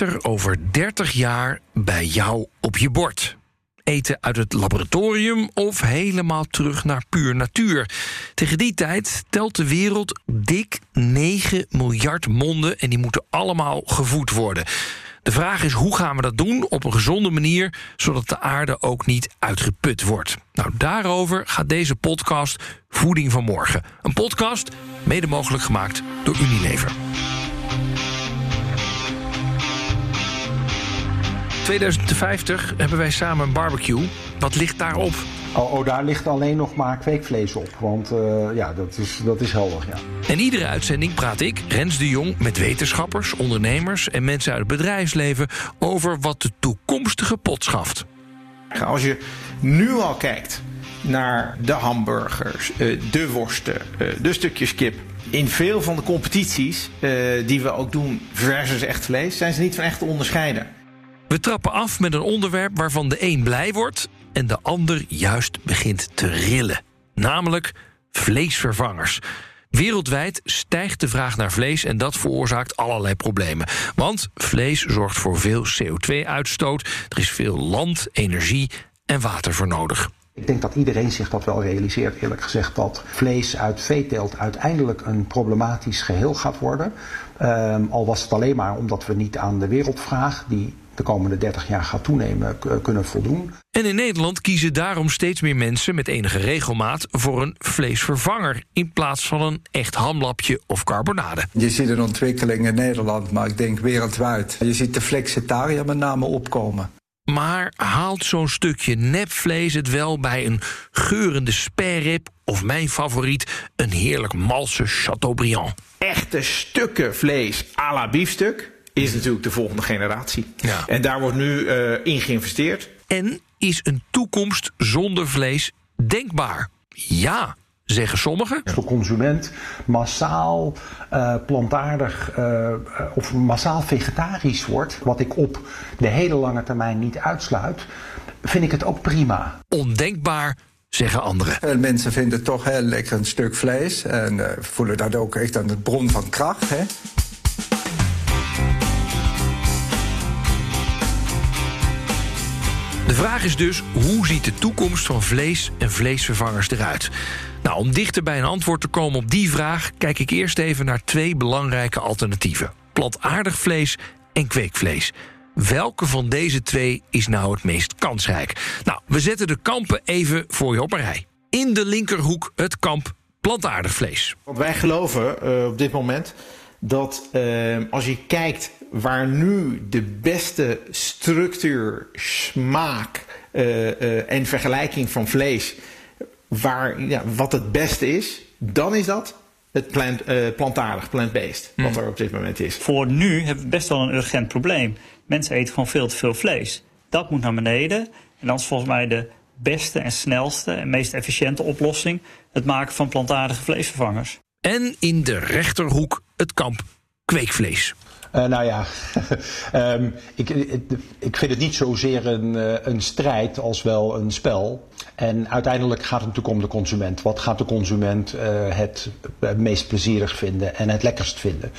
Er over 30 jaar bij jou op je bord? Eten uit het laboratorium of helemaal terug naar puur natuur? Tegen die tijd telt de wereld dik 9 miljard monden en die moeten allemaal gevoed worden. De vraag is hoe gaan we dat doen op een gezonde manier, zodat de aarde ook niet uitgeput wordt. Nou, daarover gaat deze podcast Voeding van Morgen. Een podcast mede mogelijk gemaakt door Unilever. 2050 hebben wij samen een barbecue. Wat ligt daarop? Oh, oh, daar ligt alleen nog maar kweekvlees op. Want uh, ja, dat is, dat is helder, ja. En iedere uitzending praat ik, Rens de Jong, met wetenschappers, ondernemers en mensen uit het bedrijfsleven over wat de toekomstige pot schaft. Als je nu al kijkt naar de hamburgers, uh, de worsten, uh, de stukjes kip. In veel van de competities die we ook doen versus echt vlees, zijn ze niet van echt te onderscheiden. We trappen af met een onderwerp waarvan de een blij wordt en de ander juist begint te rillen. Namelijk vleesvervangers. Wereldwijd stijgt de vraag naar vlees en dat veroorzaakt allerlei problemen. Want vlees zorgt voor veel CO2-uitstoot. Er is veel land, energie en water voor nodig. Ik denk dat iedereen zich dat wel realiseert, eerlijk gezegd, dat vlees uit veeteelt uiteindelijk een problematisch geheel gaat worden. Um, al was het alleen maar omdat we niet aan de wereldvraag, die de komende 30 jaar gaat toenemen, kunnen voldoen. En in Nederland kiezen daarom steeds meer mensen met enige regelmaat voor een vleesvervanger in plaats van een echt hamlapje of carbonade. Je ziet een ontwikkeling in Nederland, maar ik denk wereldwijd. Je ziet de flexitariër met name opkomen. Maar haalt zo'n stukje nepvlees het wel bij een geurende sperrip of mijn favoriet, een heerlijk malse Chateaubriand? Echte stukken vlees à la biefstuk is natuurlijk de volgende generatie. Ja. En daar wordt nu uh, in geïnvesteerd. En is een toekomst zonder vlees denkbaar? Ja, zeggen sommigen. Als de consument massaal uh, plantaardig uh, of massaal vegetarisch wordt, wat ik op de hele lange termijn niet uitsluit, vind ik het ook prima. Ondenkbaar zeggen anderen. Mensen vinden toch heel lekker een stuk vlees en voelen dat ook echt aan het bron van kracht. Hè? De vraag is dus, hoe ziet de toekomst van vlees en vleesvervangers eruit? Nou, om dichter bij een antwoord te komen op die vraag... kijk ik eerst even naar twee belangrijke alternatieven. Plantaardig vlees en kweekvlees. Welke van deze twee is nou het meest kansrijk? Nou, we zetten de kampen even voor je op een rij. In de linkerhoek het kamp plantaardig vlees. Want wij geloven uh, op dit moment dat uh, als je kijkt waar nu de beste structuur, smaak uh, uh, en vergelijking van vlees, waar, ja, wat het beste is, dan is dat het plant, uh, plantaardig, plant-based, wat hmm. er op dit moment is. Voor nu hebben we best wel een urgent probleem. Mensen eten gewoon veel te veel vlees. Dat moet naar beneden. En dan is volgens mij de beste en snelste en meest efficiënte oplossing het maken van plantaardige vleesvervangers. En in de rechterhoek het kamp kweekvlees. Uh, nou ja, um, ik, ik, vind het niet zozeer een, uh, een strijd als wel een spel. En uiteindelijk gaat het natuurlijk om de consument. Wat gaat de consument uh, het meest plezierig vinden en het lekkerst vinden?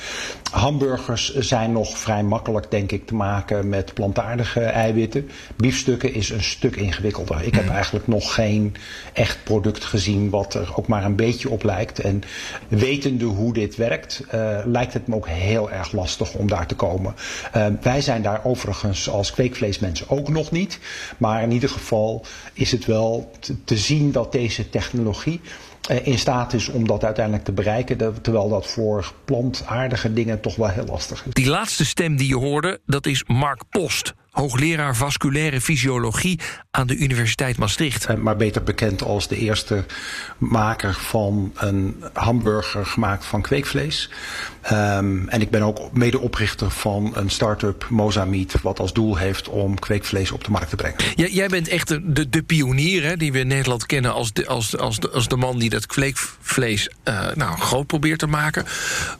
Hamburgers zijn nog vrij makkelijk, denk ik, te maken met plantaardige eiwitten. Biefstukken is een stuk ingewikkelder. Ik heb mm. eigenlijk nog geen echt product gezien wat er ook maar een beetje op lijkt. En wetende hoe dit werkt, lijkt het me ook heel erg lastig om daar te komen. Uh, wij zijn daar overigens als kweekvleesmensen ook nog niet. Maar in ieder geval is het wel te, zien dat deze technologie uh, in staat is om dat uiteindelijk te bereiken. Terwijl dat voor plantaardige dingen toch wel heel lastig is. Die laatste stem die je hoorde, dat is Mark Post hoogleraar vasculaire fysiologie aan de Universiteit Maastricht. Eh, maar beter bekend als de eerste maker van een hamburger gemaakt van kweekvlees. Um, en ik ben ook medeoprichter van een start-up Mozameat, wat als doel heeft om kweekvlees op de markt te brengen. Ja, jij bent echt de, de, de pionier hè, die we in Nederland kennen als de, als, als de, als de man die dat kweekvlees uh, nou, groot probeert te maken.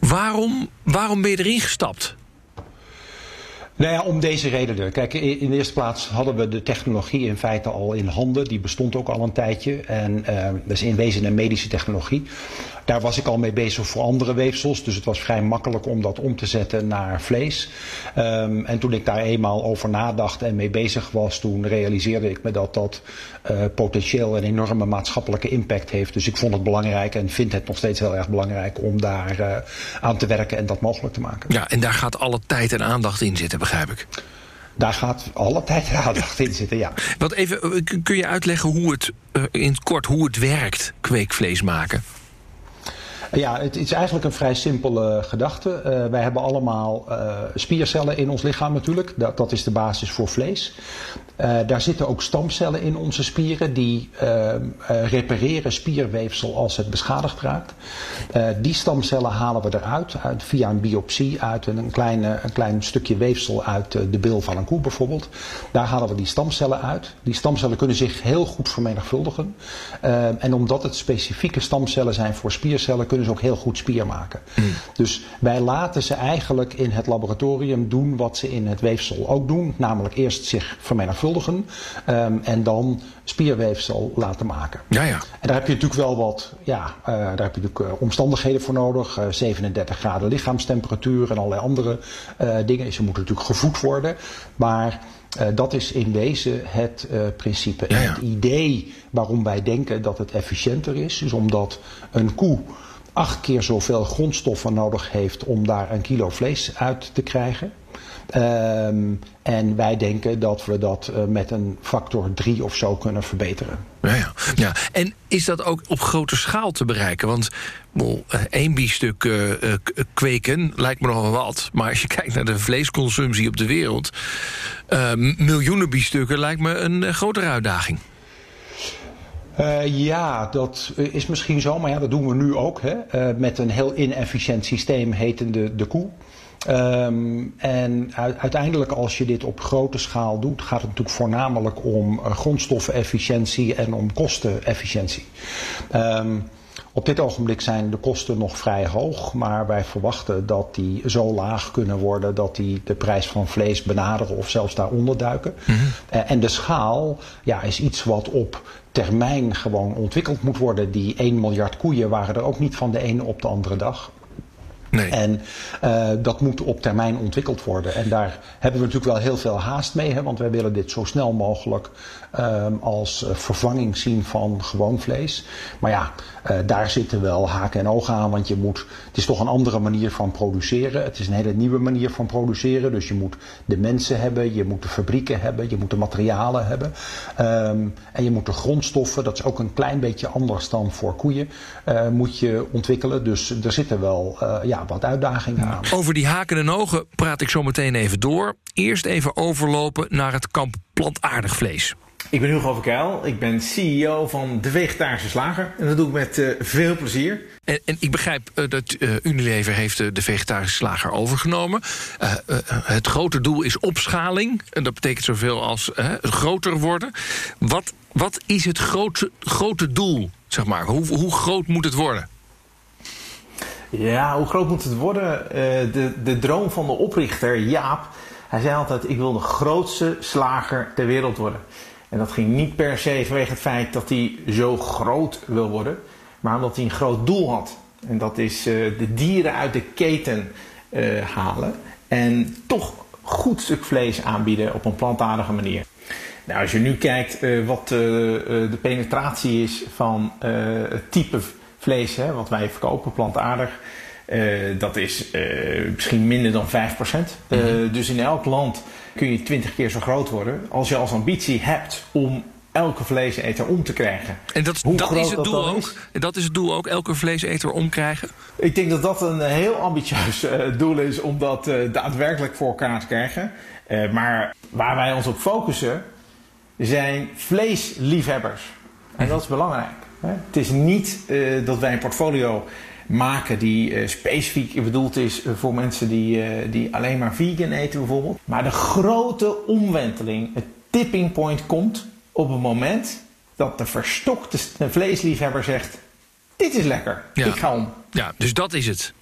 Waarom, waarom ben je erin gestapt? Nou ja, om deze redenen. Kijk, in de eerste plaats hadden we de technologie in feite al in handen. Die bestond ook al een tijdje. En uh, dat is in wezen een medische technologie. Daar was ik al mee bezig voor andere weefsels. Dus het was vrij makkelijk om dat om te zetten naar vlees. Um, en toen ik daar eenmaal over nadacht en mee bezig was, toen realiseerde ik me dat dat uh, potentieel een enorme maatschappelijke impact heeft. Dus ik vond het belangrijk en vind het nog steeds heel erg belangrijk om daar uh, aan te werken en dat mogelijk te maken. Ja, en daar gaat alle tijd en aandacht in zitten, begrijp ik. Daar gaat alle tijd en aandacht in zitten, ja. Wat even, kun je uitleggen hoe het, in het kort, hoe het werkt, kweekvlees maken? Ja, het is eigenlijk een vrij simpele gedachte. Uh, wij hebben allemaal uh, spiercellen in ons lichaam natuurlijk. Dat, dat is de basis voor vlees. Uh, daar zitten ook stamcellen in onze spieren die repareren spierweefsel als het beschadigd raakt. die stamcellen halen we eruit uit, via een biopsie uit een, kleine, een klein stukje weefsel uit de bil van een koe bijvoorbeeld. Daar halen we die stamcellen uit. Die stamcellen kunnen zich heel goed vermenigvuldigen. en omdat het specifieke stamcellen zijn voor spiercellen kunnen ze ook heel goed spier maken. Mm. Dus wij laten ze eigenlijk in het laboratorium doen wat ze in het weefsel ook doen. Namelijk eerst zich vermenigvuldigen um, en dan spierweefsel laten maken. Ja, ja. En daar heb je natuurlijk wel wat, ja, uh, daar heb je natuurlijk uh, omstandigheden voor nodig. Uh, 37 graden lichaamstemperatuur en allerlei andere dingen. Ze moeten natuurlijk gevoed worden. Maar dat is in wezen het principe. Ja, ja. Het idee waarom wij denken dat het efficiënter is, is omdat een koe acht keer zoveel grondstoffen nodig heeft om daar een kilo vlees uit te krijgen. Um, en wij denken dat we dat uh, met een factor 3 of zo kunnen verbeteren. Ja, ja. ja, en is dat ook op grote schaal te bereiken? Want well, één biefstuk uh, kweken lijkt me nogal wat. Maar als je kijkt naar de vleesconsumptie op de wereld... miljoenen biefstukken lijkt me een grotere uitdaging. Uh, ja, dat is misschien zo, maar ja, dat doen we nu ook. Hè? Uh, met een heel inefficiënt systeem hetende de koe. Um, en uiteindelijk als je dit op grote schaal doet, gaat het natuurlijk voornamelijk om uh, grondstoffenefficiëntie en om kostenefficiëntie. Um, op dit ogenblik zijn de kosten nog vrij hoog, maar wij verwachten dat die zo laag kunnen worden dat die de prijs van vlees benaderen of zelfs daaronder duiken. Uh, en de schaal ja, is iets wat op termijn gewoon ontwikkeld moet worden. Die 1 miljard koeien waren er ook niet van de ene op de andere dag. Nee. En uh, dat moet op termijn ontwikkeld worden. En daar hebben we natuurlijk wel heel veel haast mee. Hè, want wij willen dit zo snel mogelijk um, als uh, vervanging zien van gewoon vlees. Maar ja, uh, daar zitten wel haken en ogen aan. Want je moet, het is toch een andere manier van produceren. Het is een hele nieuwe manier van produceren. Dus je moet de mensen hebben, je moet de fabrieken hebben, je moet de materialen hebben. Um, en je moet de grondstoffen, dat is ook een klein beetje anders dan voor koeien, moet je ontwikkelen. Dus er zitten wel ja, wat uitdagingen aan. Over die haken en ogen praat ik zo meteen even door. Eerst even overlopen naar het kamp plantaardig vlees. Ik ben Hugo van Keil. Ik ben CEO van De Vegetarische Slager. En dat doe ik met uh, veel plezier. En, en, ik begrijp uh, dat uh, Unilever heeft de Vegetarische Slager overgenomen. het grote doel is opschaling. En dat betekent zoveel als groter worden. Wat, wat is het grote, grote doel, zeg maar? Hoe, hoe groot moet het worden? Ja, hoe groot moet het worden? Uh, de, de droom van de oprichter, Jaap, hij zei altijd: Ik wil de grootste slager ter wereld worden. En dat ging niet per se vanwege het feit dat hij zo groot wil worden, maar omdat hij een groot doel had. En dat is uh, de dieren uit de keten uh, halen en toch goed stuk vlees aanbieden op een plantaardige manier. Nou, als je nu kijkt wat de penetratie is van het type vlees, hè, wat wij verkopen, plantaardig. Uh, dat is uh, misschien minder dan 5%. Uh, mm-hmm. Dus in elk land kun je 20 keer zo groot worden. Als je als ambitie hebt om elke vleeseter om te krijgen. En dat, Hoe dat is het doel ook? is? Dat is het doel ook, elke vleeseter omkrijgen? Ik denk dat dat een heel ambitieus doel is om dat daadwerkelijk voor elkaar te krijgen. maar waar wij ons op focussen zijn vleesliefhebbers. En dat is belangrijk. Het is niet uh, dat wij een portfolio maken die uh, specifiek bedoeld is voor mensen die, uh, die alleen maar vegan eten bijvoorbeeld. Maar de grote omwenteling, het tipping point komt op het moment dat de verstokte vleesliefhebber zegt... Dit is lekker, Ja. ik ga om. Ja, dus dat is het.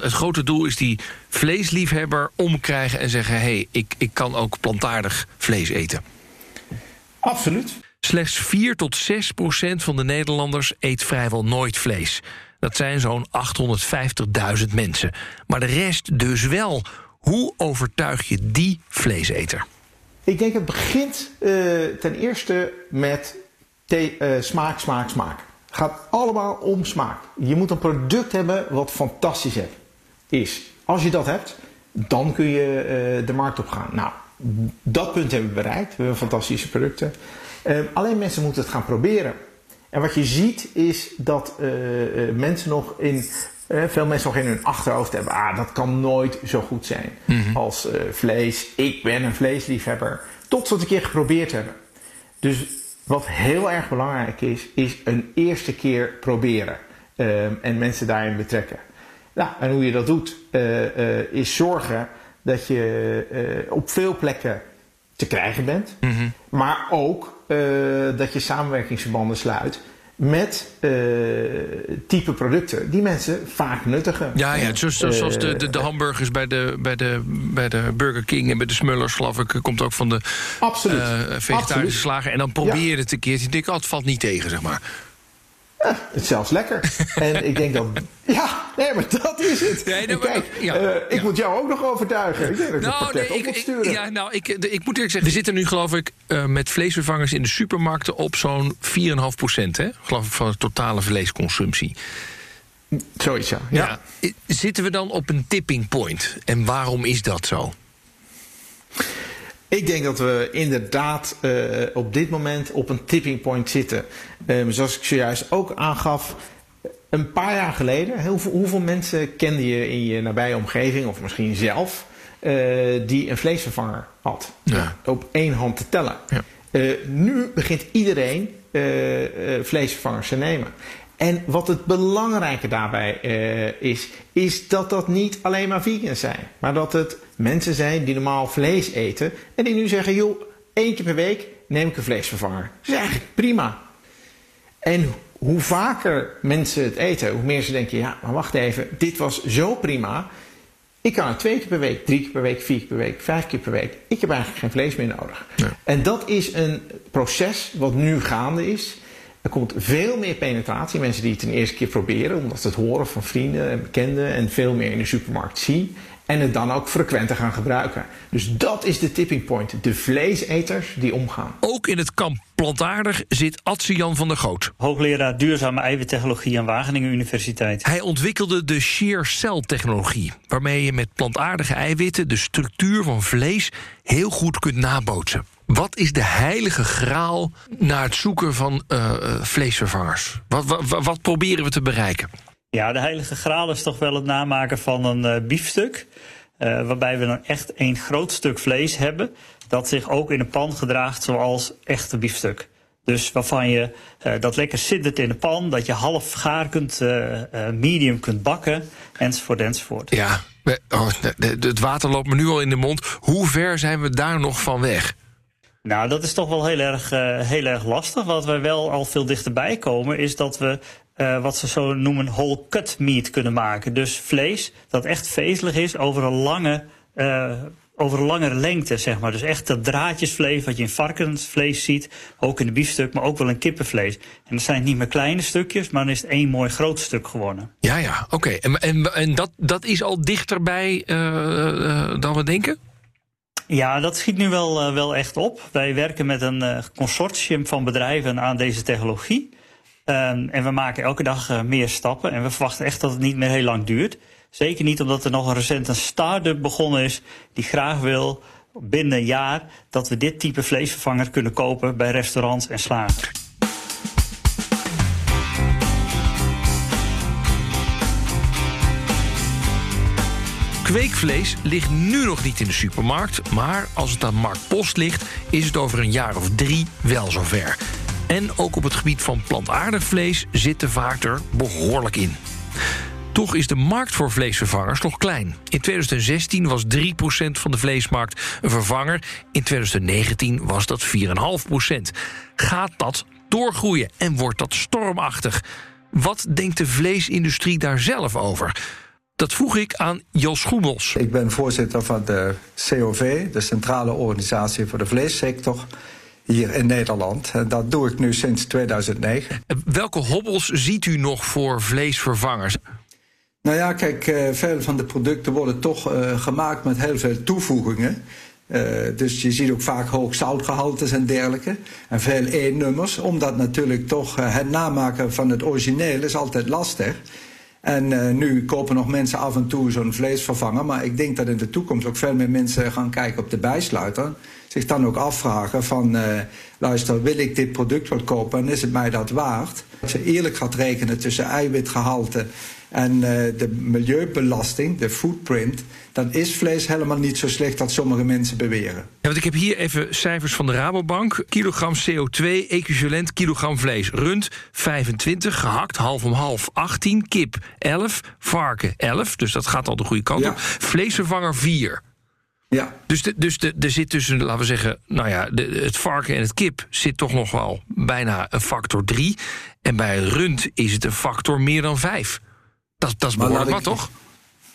Het grote doel is die vleesliefhebber omkrijgen en zeggen... hé, hey, ik, ik kan ook plantaardig vlees eten. Absoluut. Slechts 4 tot 6 procent van de Nederlanders eet vrijwel nooit vlees. Dat zijn zo'n 850.000 mensen. Maar de rest dus wel. Hoe overtuig je die vleeseter? Ik denk het begint uh, ten eerste met uh, smaak, smaak, smaak. Het gaat allemaal om smaak. Je moet een product hebben wat fantastisch is. Als je dat hebt, dan kun je uh, de markt op gaan. Nou, dat punt hebben we bereikt. We hebben fantastische producten. Alleen mensen moeten het gaan proberen. En wat je ziet is dat mensen nog in veel mensen nog in hun achterhoofd hebben, ah, dat kan nooit zo goed zijn mhm. als uh, vlees. Ik ben een vleesliefhebber. Tot ze het een keer geprobeerd hebben. Dus wat heel erg belangrijk is, is een eerste keer proberen. Um, en mensen daarin betrekken. Nou, en hoe je dat doet, is zorgen dat je op veel plekken te krijgen bent. Mhm. Maar ook dat je samenwerkingsverbanden sluit met uh, type producten die mensen vaak nuttigen. Ja, ja zoals, zoals de, de, de, hamburgers bij de, bij, de, bij de Burger King en bij de Smullers, geloof ik, komt ook van de Absoluut. Uh, vegetarische Absoluut. slager. En dan probeer je het een keertje. Ik denk, oh, het valt niet tegen, zeg maar. Ja, het is zelfs lekker. en ik denk dat. Ja, nee, maar dat is het. Nee, nou, kijk, ja, uh, ik ja. moet jou ook nog overtuigen. Ik denk dat nou, nee, ik, ik, ja, nou, ik, ik moet eerlijk zeggen, we zitten nu, geloof ik, uh, met vleesvervangers in de supermarkten op zo'n 4,5 procent, hè? Geloof ik, van de totale vleesconsumptie. Zoiets, ja. ja. Zitten we dan op een tipping point? En waarom is dat zo? Ik denk dat we inderdaad uh, op dit moment op een tipping point zitten. Um, zoals ik zojuist ook aangaf, een paar jaar geleden, hoeveel, hoeveel mensen kende je in je nabije omgeving, of misschien zelf, uh, die een vleesvervanger had? Ja. Op één hand te tellen. Ja. Uh, nu begint iedereen vleesvervangers te nemen. En wat het belangrijke daarbij uh, is, is dat dat niet alleen maar vegans zijn. Maar dat het mensen zijn die normaal vlees eten. En die nu zeggen, joh, één keer per week neem ik een vleesvervanger. Dat is eigenlijk prima. En hoe vaker mensen het eten, hoe meer ze denken, ja, maar wacht even, dit was zo prima. Ik kan het twee keer per week, drie keer per week, vier keer per week, vijf keer per week. Ik heb eigenlijk geen vlees meer nodig. Ja. En dat is een proces wat nu gaande is. Er komt veel meer penetratie. Mensen die het een eerste keer proberen, omdat ze het horen van vrienden en bekenden en veel meer in de supermarkt zien. En het dan ook frequenter gaan gebruiken. Dus dat is de tipping point. De vleeseters die omgaan. Ook in het kamp plantaardig zit Adse Jan van der Goot. Hoogleraar duurzame eiwittechnologie aan Wageningen Universiteit. Hij ontwikkelde de shear cell technologie. Waarmee je met plantaardige eiwitten de structuur van vlees heel goed kunt nabootsen. Wat is de heilige graal naar het zoeken van uh, vleesvervangers? Wat, wat, wat, proberen we te bereiken? Ja, de heilige graal is toch wel het namaken van een uh, biefstuk. waarbij we dan echt een groot stuk vlees hebben. dat zich ook in een pan gedraagt zoals echte biefstuk. Dus waarvan je dat lekker zittert in de pan, dat je half gaar kunt, medium kunt bakken, enzovoort, enzovoort. Ja, oh, het water loopt me nu al in de mond. Hoe ver zijn we daar nog van weg? Nou, dat is toch wel heel erg, uh, heel erg lastig. Wat wij wel al veel dichterbij komen, is dat we uh, wat ze zo noemen whole cut meat kunnen maken. Dus vlees dat echt vezelig is over een lange, uh, over een langere lengte, zeg maar. Dus echt dat draadjesvlees wat je in varkensvlees ziet, ook in de biefstuk, maar ook wel in kippenvlees. En dat zijn niet meer kleine stukjes, maar dan is het één mooi groot stuk geworden. Ja, ja, oké. En, en, en dat, dat is al dichterbij dan we denken? Ja, dat schiet nu wel, uh, wel echt op. Wij werken met een uh, consortium van bedrijven aan deze technologie. Um, en we maken elke dag uh, meer stappen. En we verwachten echt dat het niet meer heel lang duurt. Zeker niet omdat er nog een recent een start-up begonnen is die graag wil binnen een jaar dat we dit type vleesvervanger kunnen kopen bij restaurants en slagers. Kweekvlees ligt nu nog niet in de supermarkt, maar als het aan Marktpost ligt, is het over een jaar of drie wel zover. En ook op het gebied van plantaardig vlees zit de vaart er behoorlijk in. Toch is de markt voor vleesvervangers nog klein. In 2016 was 3% van de vleesmarkt een vervanger. In 2019 was dat 4,5%. Gaat dat doorgroeien en wordt dat stormachtig? Wat denkt de vleesindustrie daar zelf over? Dat vroeg ik aan Jos Goebels. Ik ben voorzitter van de COV, de Centrale Organisatie voor de Vleessector. hier in Nederland. En dat doe ik nu sinds 2009. Welke hobbels ziet u nog voor vleesvervangers? Nou ja, kijk, uh, veel van de producten worden toch uh, gemaakt met heel veel toevoegingen. Uh, dus je ziet ook vaak hoog zoutgehaltes en dergelijke. En veel E-nummers, omdat natuurlijk toch het namaken van het origineel is altijd lastig. En nu kopen nog mensen af en toe zo'n vleesvervanger. Maar ik denk dat in de toekomst ook veel meer mensen gaan kijken op de bijsluiter. Zich dan ook afvragen van, luister, wil ik dit product wel kopen en is het mij dat waard? Als je eerlijk gaat rekenen tussen eiwitgehalte en uh, de milieubelasting, de footprint, dan is vlees helemaal niet zo slecht als sommige mensen beweren. Ja, want ik heb hier even cijfers van de Rabobank. Kilogram CO2, equivalent kilogram vlees. Rund 25, gehakt half om half 18, kip 11, varken 11, dus dat gaat al de goede kant ja. op. Vleesvervanger 4. Ja. Dus, de, dus de, er zit tussen, laten we zeggen, nou ja, de, het varken en het kip zit toch nog wel bijna een factor 3. En bij rund is het een factor meer dan 5. Dat, dat is behoorlijk wat, toch?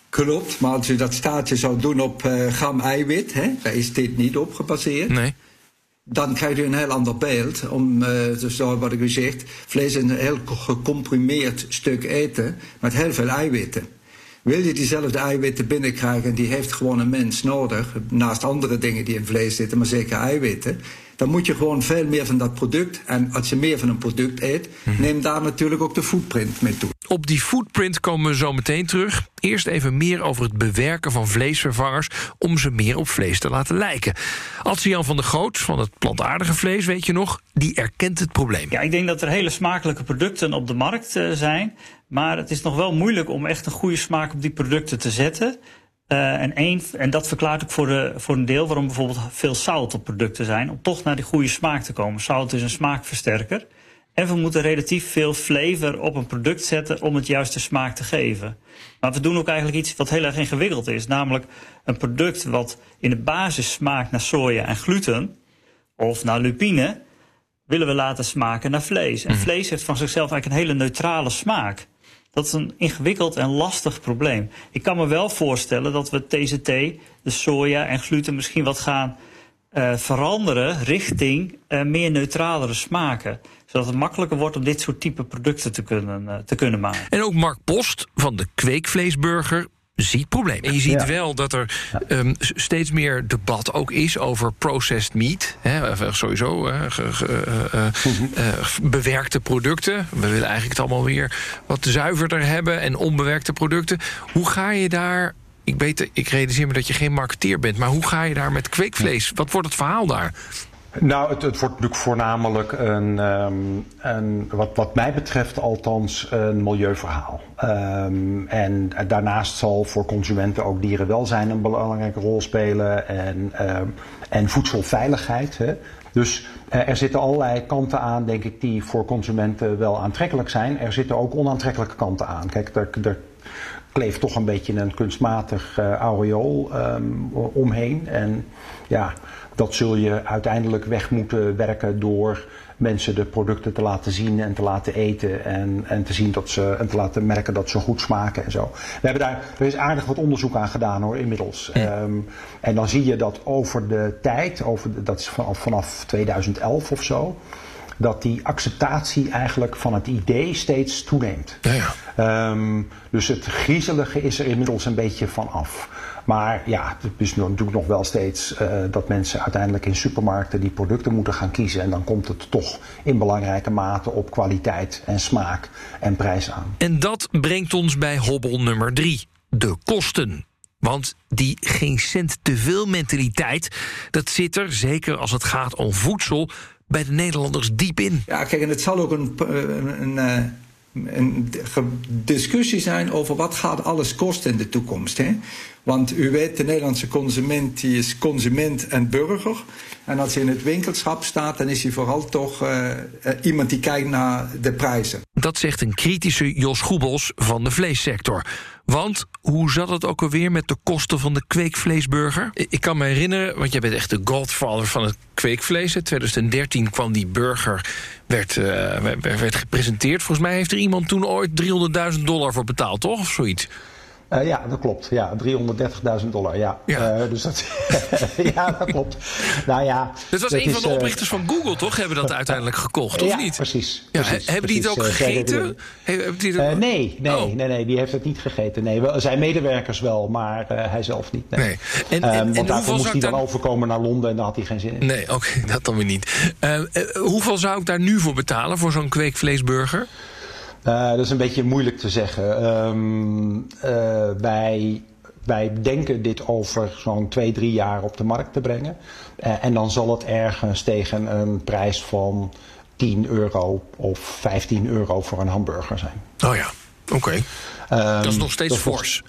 Klopt, maar als u dat staatje zou doen op uh, gram eiwit, hè, daar is dit niet op gebaseerd. Nee. Dan krijgt u een heel ander beeld. Om, uh, dus wat ik u zeg, vlees is een heel gecomprimeerd stuk eten met heel veel eiwitten. Wil je diezelfde eiwitten binnenkrijgen, en die heeft gewoon een mens nodig, naast andere dingen die in vlees zitten, maar zeker eiwitten, dan moet je gewoon veel meer van dat product. En als je meer van een product eet, mhm. neem daar natuurlijk ook de footprint mee toe. Op die footprint komen we zo meteen terug. Eerst even meer over het bewerken van vleesvervangers om ze meer op vlees te laten lijken. Jan van der Goot van het plantaardige vlees, weet je nog, die erkent het probleem. Ja, ik denk dat er hele smakelijke producten op de markt uh, zijn. Maar het is nog wel moeilijk om echt een goede smaak op die producten te zetten. Uh, en, en dat verklaart ook voor, de, voor een deel waarom bijvoorbeeld veel zout op producten zijn. Om toch naar die goede smaak te komen. Zout is een smaakversterker. En we moeten relatief veel flavor op een product zetten om het juiste smaak te geven. Maar we doen ook eigenlijk iets wat heel erg ingewikkeld is. Namelijk een product wat in de basis smaakt naar soja en gluten. Of naar lupine. Willen we laten smaken naar vlees. En mhm. vlees heeft van zichzelf eigenlijk een hele neutrale smaak. Dat is een ingewikkeld en lastig probleem. Ik kan me wel voorstellen dat we TCT, de soja en gluten misschien wat gaan uh, veranderen richting uh, meer neutralere smaken. Zodat het makkelijker wordt om dit soort type producten te kunnen, uh, te kunnen maken. En ook Mark Post van de kweekvleesburger ziet probleem. En je ziet wel dat er um, steeds meer debat ook is over processed meat. Hè, sowieso uh, bewerkte producten. We willen eigenlijk het allemaal weer wat zuiverder hebben en onbewerkte producten. Hoe ga je daar ik weet, ik realiseer me dat je geen marketeer bent, maar hoe ga je daar met kweekvlees? Wat wordt het verhaal daar? Nou, het, het wordt natuurlijk voornamelijk een, um, een, wat, wat mij betreft althans, een milieuverhaal. Um, en daarnaast zal voor consumenten ook dierenwelzijn een belangrijke rol spelen en, um, en voedselveiligheid. Hè. Dus uh, er zitten allerlei kanten aan, denk ik, die voor consumenten wel aantrekkelijk zijn. Er zitten ook onaantrekkelijke kanten aan. Kijk, er, er kleeft toch een beetje een kunstmatig uh, aureool um, omheen. En ja, dat zul je uiteindelijk weg moeten werken door mensen de producten te laten zien en te laten eten en, en te zien dat ze en te laten merken dat ze goed smaken en zo. We hebben daar, er is aardig wat onderzoek aan gedaan hoor, inmiddels. Ja. Um, en dan zie je dat over de tijd, over de, dat is vanaf, vanaf 2011 of zo, dat die acceptatie eigenlijk van het idee steeds toeneemt. Ja, ja. Um, dus het griezelige is er inmiddels een beetje van af. Maar ja, het is natuurlijk nog wel steeds uh, dat mensen uiteindelijk in supermarkten die producten moeten gaan kiezen. En dan komt het toch in belangrijke mate op kwaliteit en smaak en prijs aan. En dat brengt ons bij hobbel nummer drie: de kosten. Want die geen cent te veel mentaliteit, dat zit er, zeker als het gaat om voedsel, bij de Nederlanders diep in. Ja, kijk, en het zal ook een, een, een, eh, een discussie zijn over wat gaat alles kosten in de toekomst. Hè? Want u weet, de Nederlandse consument die is consument en burger. En als hij in het winkelschap staat, dan is hij vooral toch uh, iemand die kijkt naar de prijzen. Dat zegt een kritische Jos Goebels van de vleessector. Want hoe zat het ook alweer met de kosten van de kweekvleesburger? Ik kan me herinneren, want jij bent echt de godfather van het kweekvlees. In 2013 kwam die burger, werd, uh, werd gepresenteerd. Volgens mij heeft er iemand toen ooit 300.000 dollar voor betaald, toch? Of zoiets. Uh, ja, dat klopt. Ja, 330.000 dollar. Ja, ja. Uh, dus dat, ja, dat klopt. Nou ja, dat was een van de oprichters van Google, toch? Hebben dat uiteindelijk gekocht, of ja, niet? Precies. Ja, precies hebben die het ook gegeten? Hebben die het... nee, nee, oh. nee, nee, die heeft het niet gegeten. Nee, zijn medewerkers wel, maar hij zelf niet. Nee. nee. En, en, um, want daarvoor moest hij dan overkomen naar Londen en daar had hij geen zin in. Nee, oké, dat dan weer niet. hoeveel zou ik daar nu voor betalen, voor zo'n kweekvleesburger? Uh, dat is een beetje moeilijk te zeggen. Um, uh, wij, wij denken dit over zo'n twee, drie jaar op de markt te brengen. Uh, en dan zal het ergens tegen een prijs van 10 euro of 15 euro voor een hamburger zijn. Oh ja, oké. Okay. Um, dat is nog steeds fors.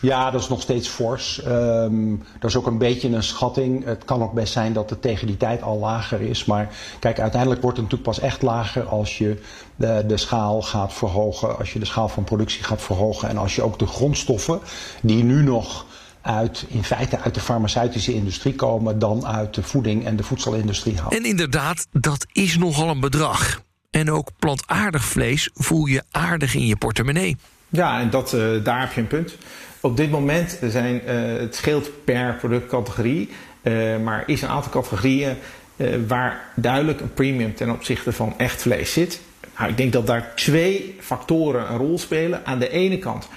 Ja, dat is nog steeds fors. Um, dat is ook een beetje een schatting. Het kan ook best zijn dat het tegen die tijd al lager is. Maar kijk, uiteindelijk wordt het natuurlijk pas echt lager als je de, de schaal gaat verhogen. Als je de schaal van productie gaat verhogen. En als je ook de grondstoffen die nu nog uit, in feite uit de farmaceutische industrie komen, dan uit de voeding en de voedselindustrie haalt. En inderdaad, dat is nogal een bedrag. En ook plantaardig vlees voel je aardig in je portemonnee. Ja, en dat, uh, daar heb je een punt. Op dit moment zijn, uh, het scheelt per productcategorie, uh, maar is een aantal categorieën waar duidelijk een premium ten opzichte van echt vlees zit. Nou, ik denk dat daar twee factoren een rol spelen. Aan de ene kant,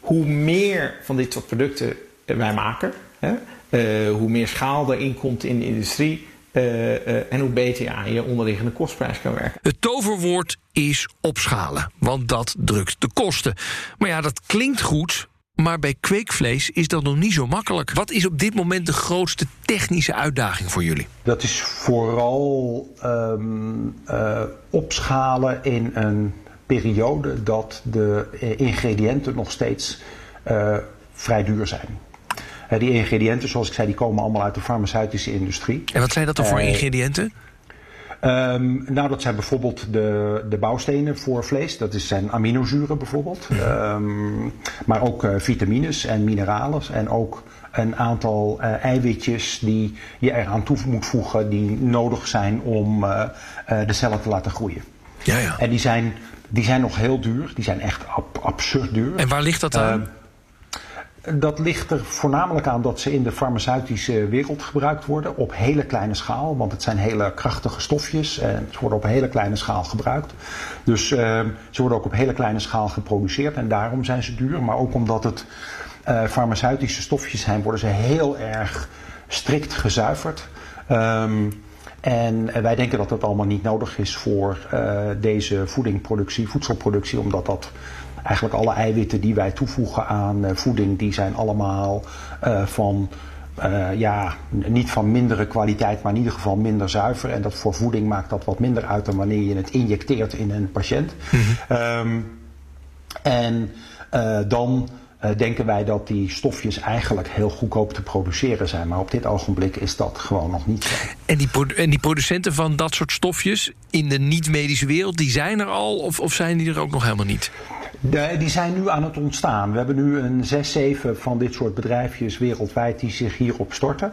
hoe meer van dit soort producten wij maken, hè, hoe meer schaal erin komt in de industrie, en hoe beter je aan je onderliggende kostprijs kan werken. Het toverwoord is opschalen, want dat drukt de kosten. Maar ja, dat klinkt goed, maar bij kweekvlees is dat nog niet zo makkelijk. Wat is op dit moment de grootste technische uitdaging voor jullie? Dat is vooral um, uh, opschalen in een periode dat de ingrediënten nog steeds vrij duur zijn die ingrediënten, zoals ik zei, die komen allemaal uit de farmaceutische industrie. En wat zijn dat dan voor ingrediënten? Um, nou, dat zijn bijvoorbeeld de, de bouwstenen voor vlees. Dat is, zijn aminozuren bijvoorbeeld. Um, maar ook uh, vitamines en mineralen. En ook een aantal uh, eiwitjes die je eraan toe moet voegen... die nodig zijn om de cellen te laten groeien. Ja, ja. En die zijn, die zijn nog heel duur. Die zijn echt ab absurd duur. En waar ligt dat aan? Ehm, dat ligt er voornamelijk aan dat ze in de farmaceutische wereld gebruikt worden op hele kleine schaal. Want het zijn hele krachtige stofjes en ze worden op hele kleine schaal gebruikt. Dus uh, ze worden ook op hele kleine schaal geproduceerd en daarom zijn ze duur. Maar ook omdat het uh, farmaceutische stofjes zijn, worden ze heel erg strikt gezuiverd. Um, en wij denken dat dat allemaal niet nodig is voor uh, deze voedingproductie, voedselproductie, omdat dat eigenlijk alle eiwitten die wij toevoegen aan uh, voeding, die zijn allemaal uh, van. Uh, ja, niet van mindere kwaliteit, maar in ieder geval minder zuiver. En dat voor voeding maakt dat wat minder uit dan wanneer je het injecteert in een patiënt. Mm -hmm. um, en dan denken wij dat die stofjes eigenlijk heel goedkoop te produceren zijn. Maar op dit ogenblik is dat gewoon nog niet zo. En die, en die producenten van dat soort stofjes in de niet-medische wereld, die zijn er al of, of zijn die er ook nog helemaal niet? Die zijn nu aan het ontstaan. We hebben nu een zes, zeven van dit soort bedrijfjes wereldwijd die zich hierop storten.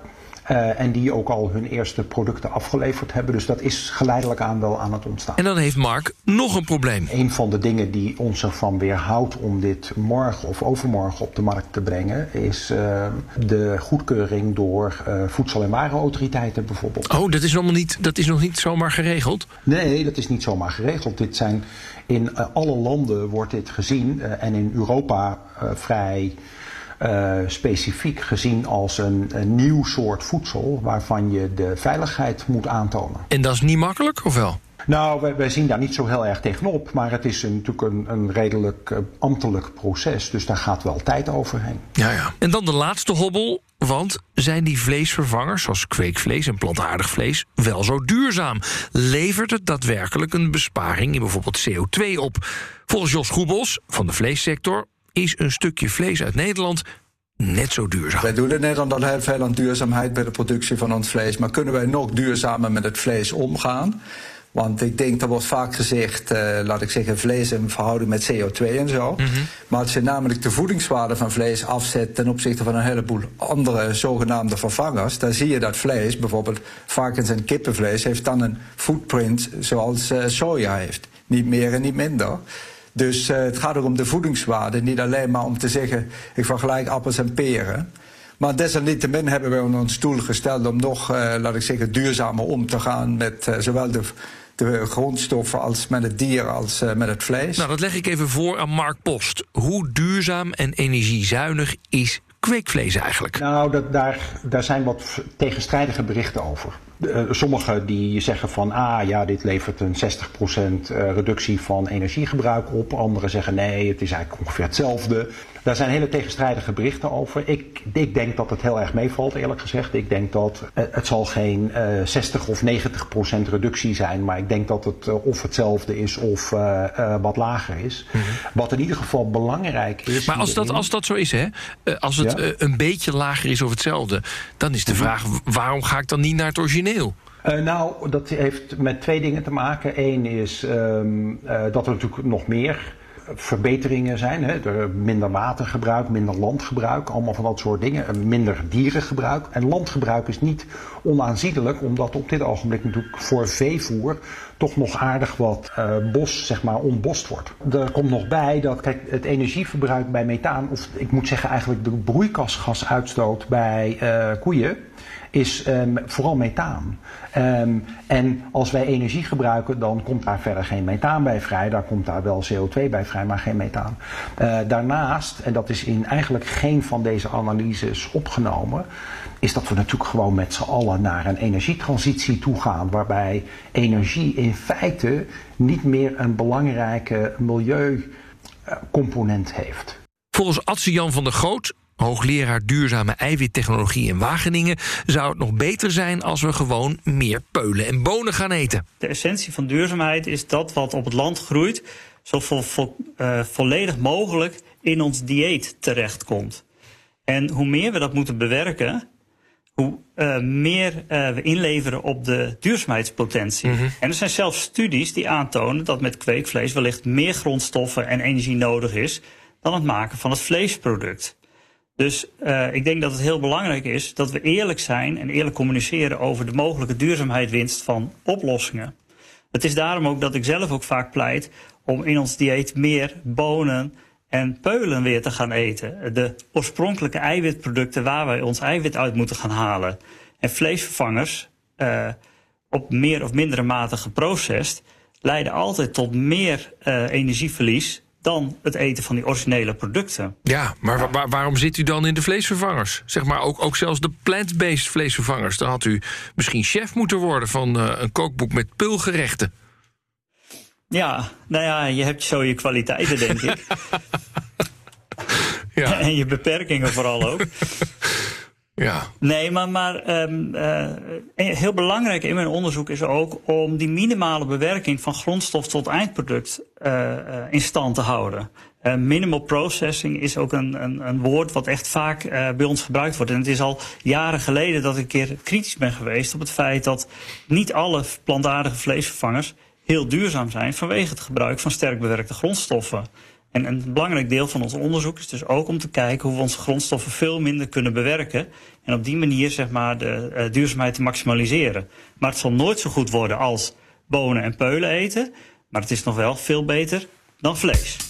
Uh, en die ook al hun eerste producten afgeleverd hebben. Dus dat is geleidelijk aan wel aan het ontstaan. En dan heeft Mark nog een probleem. Een van de dingen die ons ervan weerhoudt om dit morgen of overmorgen op de markt te brengen, is uh, de goedkeuring door uh, voedsel- en warenautoriteiten bijvoorbeeld. Oh, dat is, nog niet, dat is nog niet zomaar geregeld? Nee, dat is niet zomaar geregeld. Dit zijn, in alle landen wordt dit gezien en in Europa vrij uh, specifiek gezien als een, een, nieuw soort voedsel waarvan je de veiligheid moet aantonen. En dat is niet makkelijk, of wel? Nou, wij, wij zien daar niet zo heel erg tegenop, maar het is een, natuurlijk een, een redelijk uh, ambtelijk proces, dus daar gaat wel tijd overheen. Ja, ja. En dan de laatste hobbel, want zijn die vleesvervangers, zoals kweekvlees en plantaardig vlees, wel zo duurzaam? Levert het daadwerkelijk een besparing in bijvoorbeeld CO2 op? Volgens Jos Goebels van de vleessector is een stukje vlees uit Nederland net zo duurzaam. Wij doen in Nederland al heel veel aan duurzaamheid bij de productie van ons vlees. Maar kunnen wij nog duurzamer met het vlees omgaan? Want ik denk, er wordt vaak gezegd, uh, laat ik zeggen, vlees in verhouding met CO2 en zo. Mm -hmm. Maar als je namelijk de voedingswaarde van vlees afzet ten opzichte van een heleboel andere zogenaamde vervangers, dan zie je dat vlees, bijvoorbeeld varkens- en kippenvlees, heeft dan een footprint zoals uh, soja heeft. Niet meer en niet minder. Dus het gaat ook om de voedingswaarde, niet alleen maar om te zeggen: ik vergelijk appels en peren. Maar desalniettemin hebben we ons stoel gesteld om nog, laat ik zeggen, duurzamer om te gaan met zowel de de grondstoffen als met het dier als met het vlees. Nou, dat leg ik even voor aan Mark Post. Hoe duurzaam en energiezuinig is kweekvlees eigenlijk? Nou, dat, daar, daar zijn wat tegenstrijdige berichten over. Uh, sommigen die zeggen van, ah ja, dit levert een 60% reductie van energiegebruik op. Anderen zeggen nee, het is eigenlijk ongeveer hetzelfde. Daar zijn hele tegenstrijdige berichten over. Ik, ik denk dat het heel erg meevalt, eerlijk gezegd. Ik denk dat uh, het zal geen uh, 60 of 90 procent reductie zijn. Maar ik denk dat het of hetzelfde is of wat lager is. Mm -hmm. Wat in ieder geval belangrijk is. Maar als dat, als dat zo is, hè? als het ja? een beetje lager is of hetzelfde. Dan is de Mhm. vraag, waarom ga ik dan niet naar het origineel? Uh, nou, dat heeft met twee dingen te maken. Eén is um, uh, dat er natuurlijk nog meer verbeteringen zijn. Hè? Er minder watergebruik, minder landgebruik, allemaal van dat soort dingen. Minder dierengebruik. En landgebruik is niet onaanzienlijk, omdat op dit ogenblik natuurlijk voor veevoer toch nog aardig wat uh, bos, zeg maar, ontbost wordt. Er komt nog bij dat, kijk, het energieverbruik bij methaan, of ik moet zeggen eigenlijk de broeikasgasuitstoot bij koeien, is um, vooral methaan. Um, en als wij energie gebruiken, dan komt daar verder geen methaan bij vrij. Daar komt daar wel CO2 bij vrij, maar geen methaan. Uh, daarnaast, en dat is in eigenlijk geen van deze analyses opgenomen, is dat we natuurlijk gewoon met z'n allen naar een energietransitie toe gaan. Waarbij energie in feite niet meer een belangrijke milieucomponent heeft. Volgens Adse Jan van der Groot hoogleraar duurzame eiwittechnologie in Wageningen, zou het nog beter zijn als we gewoon meer peulen en bonen gaan eten. De essentie van duurzaamheid is dat wat op het land groeit, zo vo vo uh, volledig mogelijk in ons dieet terechtkomt. En hoe meer we dat moeten bewerken, hoe uh, meer uh, we inleveren op de duurzaamheidspotentie. Mm -hmm. En er zijn zelfs studies die aantonen dat met kweekvlees wellicht meer grondstoffen en energie nodig is dan het maken van het vleesproduct. Dus uh, ik denk dat het heel belangrijk is dat we eerlijk zijn en eerlijk communiceren over de mogelijke duurzaamheidswinst van oplossingen. Het is daarom ook dat ik zelf ook vaak pleit om in ons dieet meer bonen en peulen weer te gaan eten. De oorspronkelijke eiwitproducten waar wij ons eiwit uit moeten gaan halen. En vleesvervangers, uh, op meer of mindere mate geprocessed, leiden altijd tot meer uh, energieverlies dan het eten van die originele producten. Ja, maar wa waarom zit u dan in de vleesvervangers? Zeg maar ook, ook zelfs de plant-based vleesvervangers. Dan had u misschien chef moeten worden van uh, een kookboek met pulgerechten. Ja, nou ja, je hebt zo je kwaliteiten, denk ik. ja. En je beperkingen vooral ook. Ja. Nee, maar, maar um, uh, heel belangrijk in mijn onderzoek is ook om die minimale bewerking van grondstof tot eindproduct uh, in stand te houden. Minimal processing is ook een, een, een woord wat echt vaak bij ons gebruikt wordt. En het is al jaren geleden dat ik een keer kritisch ben geweest op het feit dat niet alle plantaardige vleesvervangers heel duurzaam zijn vanwege het gebruik van sterk bewerkte grondstoffen. En een belangrijk deel van ons onderzoek is dus ook om te kijken hoe we onze grondstoffen veel minder kunnen bewerken. En op die manier zeg maar de uh, duurzaamheid te maximaliseren. Maar het zal nooit zo goed worden als bonen en peulen eten. Maar het is nog wel veel beter dan vlees.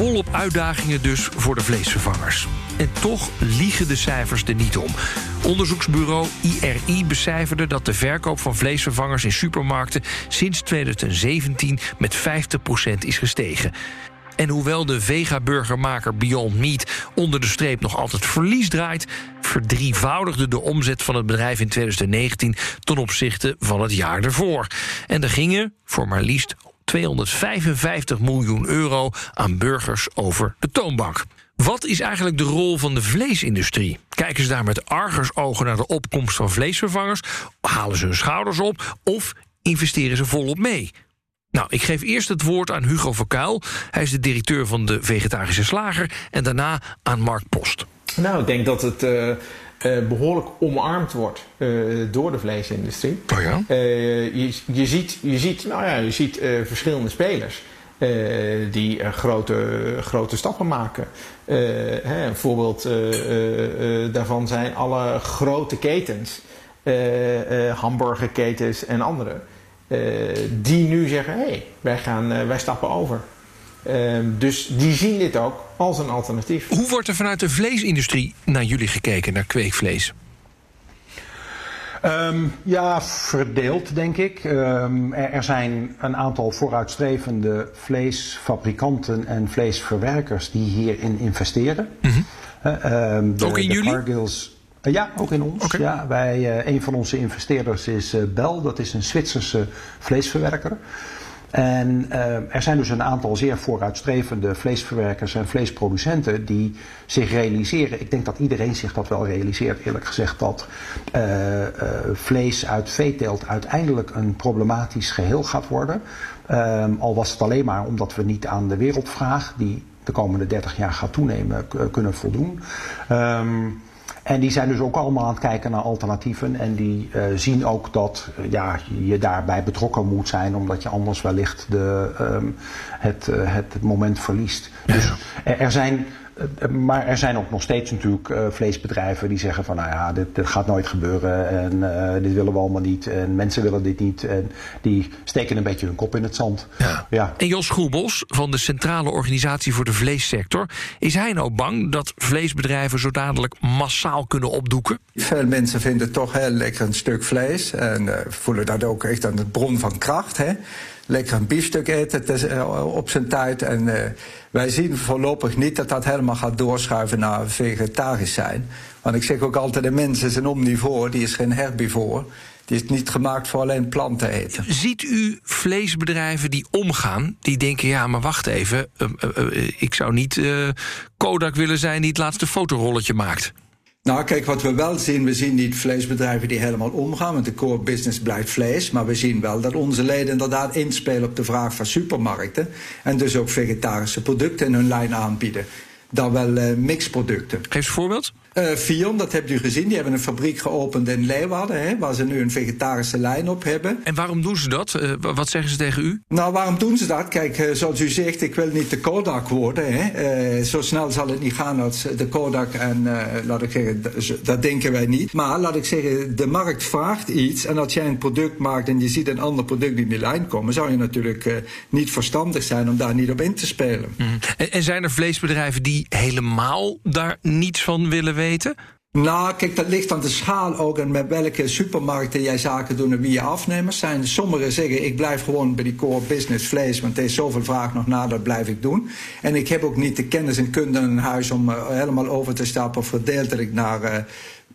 Volop uitdagingen dus voor de vleesvervangers. En toch liegen de cijfers er niet om. Onderzoeksbureau IRI becijferde dat de verkoop van vleesvervangers in supermarkten sinds 2017 met 50% is gestegen. En hoewel de vegaburgermaker Beyond Meat onder de streep nog altijd verlies draait, verdrievoudigde de omzet van het bedrijf in 2019 ten opzichte van het jaar ervoor. En er gingen voor maar liefst 255 miljoen euro aan burgers over de toonbank. Wat is eigenlijk de rol van de vleesindustrie? Kijken ze daar met argusogen naar de opkomst van vleesvervangers? Halen ze hun schouders op? Of investeren ze volop mee? Nou, ik geef eerst het woord aan Hugo Verkuil. Hij is de directeur van de Vegetarische Slager. En daarna aan Mark Post. Nou, ik denk dat het uh, uh, behoorlijk omarmd wordt uh, door de vleesindustrie. Oh ja? je, je, ziet, je ziet, nou ja, je ziet verschillende spelers. die grote, grote stappen maken. Hè, een voorbeeld daarvan zijn alle grote ketens, hamburgerketens en andere, die nu zeggen: hé, hey, wij, gaan, wij stappen over. Ehm, dus die zien dit ook als een alternatief. Hoe wordt er vanuit de vleesindustrie naar jullie gekeken, naar kweekvlees? Um, ja, verdeeld denk ik. Um, er, er, zijn een aantal vooruitstrevende vleesfabrikanten en vleesverwerkers die hierin investeren. Mm -hmm. de, ook in jullie? Cargills, uh, ja, ook in ons. Okay. Ja, wij, uh, een van onze investeerders is uh, Bel, dat is een Zwitserse vleesverwerker. En uh, er zijn dus een aantal zeer vooruitstrevende vleesverwerkers en vleesproducenten die zich realiseren. Ik denk dat iedereen zich dat wel realiseert, eerlijk gezegd, dat uh, uh, vlees uit veeteelt uiteindelijk een problematisch geheel gaat worden. Um, al was het alleen maar omdat we niet aan de wereldvraag, die de komende 30 jaar gaat toenemen, kunnen voldoen. Um, en die zijn dus ook allemaal aan het kijken naar alternatieven. En die uh, zien ook dat uh, ja, je daarbij betrokken moet zijn, omdat je anders wellicht de, um, het, uh, het moment verliest. Dus er zijn maar er zijn ook nog steeds natuurlijk uh, vleesbedrijven die zeggen van nou ja, dit, dit gaat nooit gebeuren en uh, dit willen we allemaal niet en mensen willen dit niet. En die steken een beetje hun kop in het zand. Ja. ja. En Jos Groebos van de Centrale Organisatie voor de Vleessector, is hij nou bang dat vleesbedrijven zo dadelijk massaal kunnen opdoeken? Veel mensen vinden toch heel lekker een stuk vlees en uh, voelen dat ook echt aan het bron van kracht. Hè? Lekker een biefstuk eten op zijn tijd. En uh, wij zien voorlopig niet dat dat helemaal gaat doorschuiven naar vegetarisch zijn. Want ik zeg ook altijd, de mens is een omnivoor, die is geen herbivoor. Die is niet gemaakt voor alleen planten eten. Ziet u vleesbedrijven die omgaan, die denken: ja, maar wacht even, uh, ik zou niet Kodak willen zijn die het laatste fotorolletje maakt? Nou, kijk, wat we wel zien, we zien niet vleesbedrijven die helemaal omgaan, want de core business blijft vlees. Maar we zien wel dat onze leden inderdaad inspelen op de vraag van supermarkten. En dus ook vegetarische producten in hun lijn aanbieden. Dan wel uh, mixproducten. Geef eens een voorbeeld. Uh, Fion, dat hebt u gezien, die hebben een fabriek geopend in Leeuwarden, hè, waar ze nu een vegetarische lijn op hebben. En waarom doen ze dat? Uh, wat zeggen ze tegen u? Nou, waarom doen ze dat? Kijk, uh, zoals u zegt, ik wil niet de Kodak worden. Hè. zo snel zal het niet gaan als de Kodak en, laat ik zeggen, dat denken wij niet. Maar laat ik zeggen, de markt vraagt iets en als jij een product maakt en je ziet een ander product in die lijn komen, zou je natuurlijk niet verstandig zijn om daar niet op in te spelen. Mm. En, en zijn er vleesbedrijven die helemaal daar niets van willen weten? Nou, kijk, dat ligt aan de schaal ook en met welke supermarkten jij zaken doet en wie je afnemers zijn. Sommigen zeggen, ik blijf gewoon bij die core business vlees, want er is zoveel vraag nog na, dat blijf ik doen. En ik heb ook niet de kennis en kunde in huis om uh, helemaal over te stappen verdeeltelijk naar uh,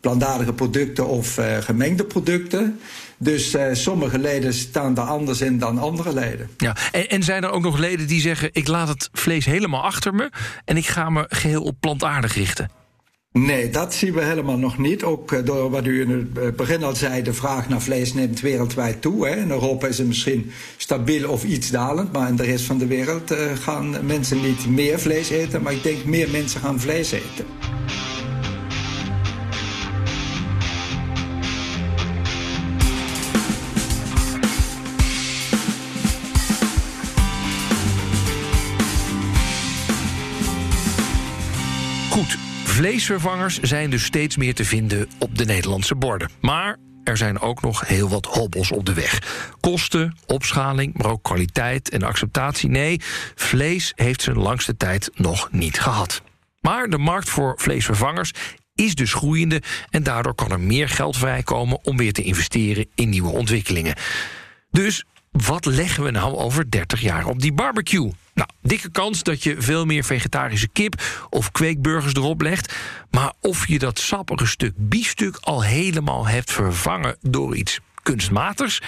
plantaardige producten of uh, gemengde producten. Dus sommige leden staan daar anders in dan andere leden. Ja, en, en, zijn er ook nog leden die zeggen: ik laat het vlees helemaal achter me en ik ga me geheel op plantaardig richten? Nee, dat zien we helemaal nog niet. Ook uh, door wat u in het uh, begin al zei, de vraag naar vlees neemt wereldwijd toe. In Europa is het misschien stabiel of iets dalend, maar in de rest van de wereld uh, gaan mensen niet meer vlees eten, maar ik denk meer mensen gaan vlees eten. Vleesvervangers zijn dus steeds meer te vinden op de Nederlandse borden. Maar er zijn ook nog heel wat hobbels op de weg. Kosten, opschaling, maar ook kwaliteit en acceptatie. Nee, vlees heeft zijn langste tijd nog niet gehad. Maar de markt voor vleesvervangers is dus groeiende en daardoor kan er meer geld vrijkomen om weer te investeren in nieuwe ontwikkelingen. Dus wat leggen we nou over 30 jaar op die barbecue? Nou, dikke kans dat je veel meer vegetarische kip of kweekburgers erop legt. Maar of je dat sappige stuk biefstuk al helemaal hebt vervangen door iets kunstmatigs,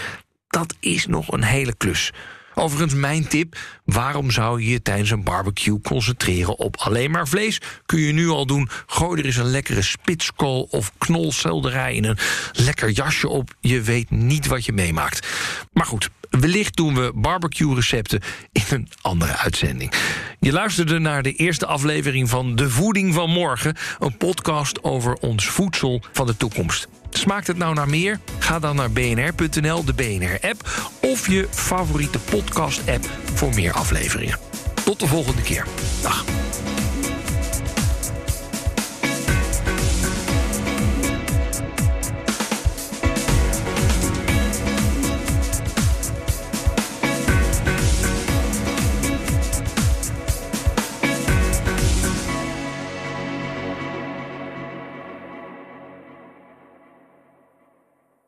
dat is nog een hele klus. Overigens, mijn tip: waarom zou je je tijdens een barbecue concentreren op alleen maar vlees? Kun je nu al doen. Gooi er eens een lekkere spitskool of knolselderij in een lekker jasje op. Je weet niet wat je meemaakt. Maar goed, Wellicht doen we barbecue-recepten in een andere uitzending. Je luisterde naar de eerste aflevering van De Voeding van Morgen, een podcast over ons voedsel van de toekomst. Smaakt het nou naar meer? Ga dan naar bnr.nl, de BNR-app of je favoriete podcast-app voor meer afleveringen. Tot de volgende keer. Dag.